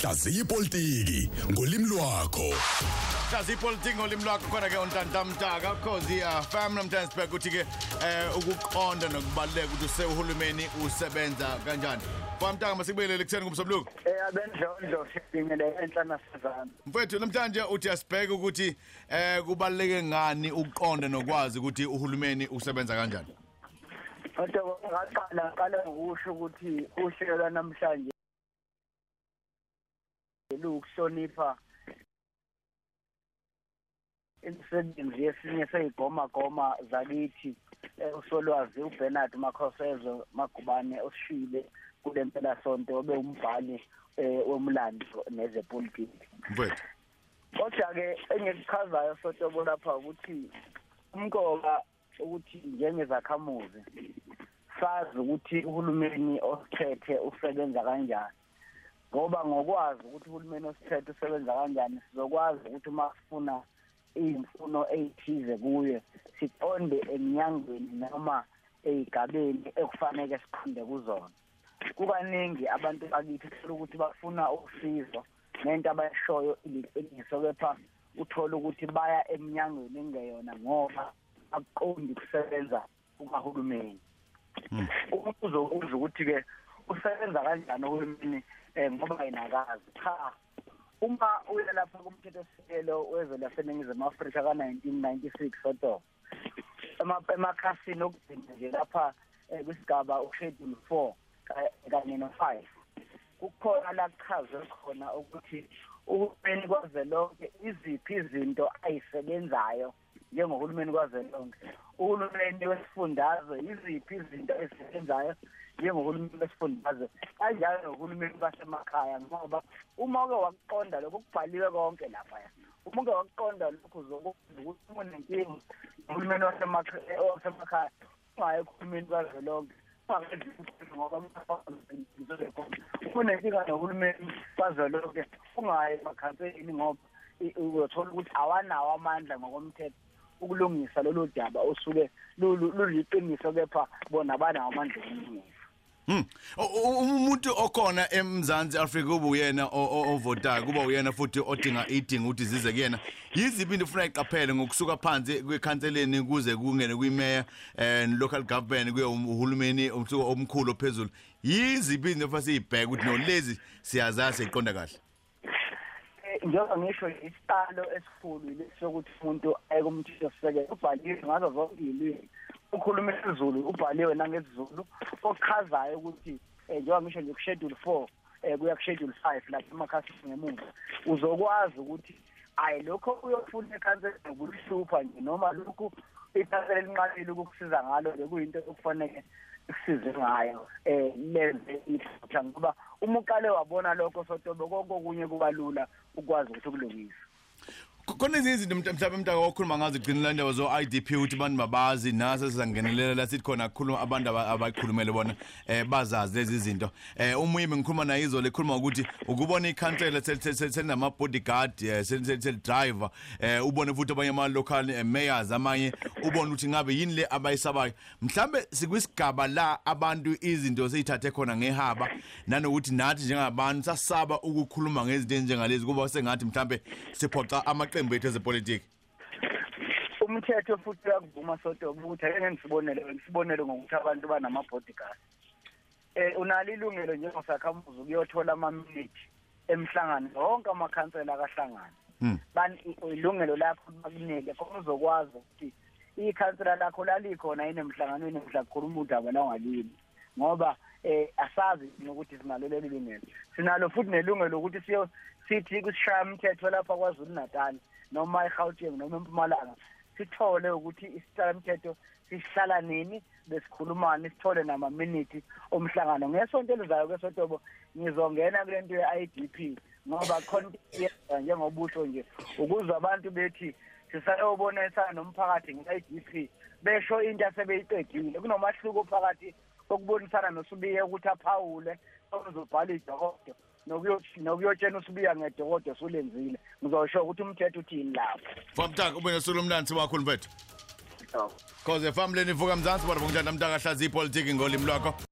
hlaziya ipolitiki ngolimi lwakho Hlazi ipolitiki ngolimi lwakho khona ke untanta mtaka cause uh, fam nomtansberg uthi ke eh ukuqonda nokubaluleka ukuthi usehulumeni usebenza kanjani. Famtaka masikubelele kutheni kumsobuluko. Eh abendlondlo sidingele enhla nasizana. Mfethu namhlanje uthi asibheke ukuthi eh kubaluleke ngani ukuqonda nokwazi ukuthi uhulumeni usebenza kanjani. Kodwa ngaqala qala ngokusho ukuthi uhlelo namhlanje lukuhlonipha imisebenzi yesinye seyigoma goma zakithi eh, usolwazi uBernard Makhosezo Magubane osishile kule mpela sonto obe umbhali eh, womlando nezepolitiki Mfethu. kodwa ke engikuchazayo sotobo lapha ukuthi umqoka ukuthi njengezakhamuzi sazi ukuthi uhulumeni osithethe usebenza kanjani ngoba ngokwazi ukuthi uhulumeni osithethe usebenza kanjani sizokwazi ukuthi uma sifuna imfuno ezithize kuye siqonde eminyangweni noma ezigabeni ekufanele siqonde kuzona. Kukaningi abantu bakithi thola ukuthi bafuna usizo nento abayishoyo iliqiniso kepha uthola ukuthi baya eminyangweni engeyona ngoba akuqondi kusebenza kukahulumeni. Umbuzo uza ukuthi ke usebenza kanjani uhulumeni eh, ngoba ayinakazi cha uma uya lapha kumthetho sisekelo wezwe laseningizimu Afrika ka1996 soto ema- emakhasini okugcina nje lapha eh, kwisigaba uschedule 4 ka- kanye no5 kukhona la kuchazwe khona ukuthi uhulumeni kwazwelonke iziphi izinto ayisebenzayo njengohulumeni kwazwelonke uhulumeni wesifundazwe iziphi izinto ezisebenzayo njengohulumeni wesifundazwe kanjalo nohulumeni basemakhaya ngoba uma uke wakuqonda lokho kubhaliwe konke lapha uma uke wakuqonda lokho uzokwazi ukuthi uma unenkinga nohulumeni wasemakhaya wasemakhaya ungayi kuhulumeni kazwelonke ngoba kunenkinga nohulumeni kazwelonke ungayi emakhanseni ngoba i- uzothola ukuthi awanawo amandla ngokomthetho ukulungisa lolu daba osuke lulu- luliqiniso kepha bona banawo amandla okulungisa Hmm. Umuntu okhona eMzansi Africa kuba uyena ovotayo kuba uyena futhi odinga idinga ukuthi zize kuyena. Yiziphi into ufuna iqaphele ngokusuka phansi kwekhanseleni kuze kungene kwimeya and local government kuye uhulumeni umsuka omkhulu ophezulu. Yiziphi into ufuna siyibheke ukuthi no lezi siyazazi siqonda kahle. Eh, njengoba ngisho isiqalo esikhulu lesokuthi umuntu ayekumthetho sisekelo ubhaliwe ngazo zonke ilimi ukhuluma isiZulu ubhaliwe nangesizulu ochazayo ukuthi eh, njengoba ngisho nje kuschedule 4 eh kuya kuschedule 5 lapha emakhasi ngemuva. Uzokwazi ukuthi ayi lokho uyofuna ekhansela ukuhlupha nje noma lokhu ikhansela linqabile ukukusiza ngalo bekuyinto okufanele kusize ngayo eh lenze iphutha ngoba uma uqale wabona lokho sotobe konke okunye kuba lula ukwazi ukuthi ukulungisa khona ezinye izinto mhla- mhlawumbe mntaka okhuluma ngazo igcina la ndaba zo-idp ukuthi abantu mabazi naso sizangenelela la sithi khona khuluma abantu aba- abayikhulumele bona eh bazazi lezi zinto. Eh umuyimi ngikhuluma naye izolo ekhuluma ukuthi ukubona ikhansela selinama-bodyguard selidriver eh ubone futhi abanye ama-local eh, mayors amanye ubone ukuthi ngabe yini le abayisabayo. Mhlambe sikwisigaba la abantu izinto seyithathe khona ngehaba nanokuthi nathi njengabantu sasaba ukukhuluma ngezinto ezinjengalezi kuba sengathi mhlambe siphoxa amaqembu ethu ezepolitiki? Umthetho futhi uyakuvuma sotobe ukuthi ake ngisibonele ngisibonele ngokuthi abantu banama bodyguard eh unalo ilungelo njengosakhamuzi ukuyothola ama minute emhlangano wonke amakhansela akahlangana. Hmm. ilungelo lakho bakunike khona uzokwazi ukuthi ikhansela lakho lalikhona yini emhlanganweni mhla kukhuluma udaba la ngalini ngoba eh asazi ukuthi sinalo leli lungelo. Sinalo futhi nelungelo ukuthi siyo sithi kusishaya umthetho lapha kwaZulu Natal noma eGauteng noma eMpumalanga sithole ukuthi isicala umthetho sihlala nini besikhulumana sithole nama minute omhlangano. Ngesonto elizayo kwesotobo ngizongena kule nto ye-IDP ngoba khona into njengobusho nje ukuzwa abantu bethi sisayobonisana nomphakathi nge-IDP besho into asebeyiqedile. Kunomahluko phakathi kokubonisana nosubiye ukuthi aphawule okuzobhala idokodo nokuyothi nokuyotshena usubiya ngedokodo sulenzile. Ngizosho ukuthi umthetho uthini lapho famtaka ube nosuku mnansi wakho mfethu cause family nivuka mzansi bona ngumntana mntaka hlazi ipolitiki ngolimi lwakho.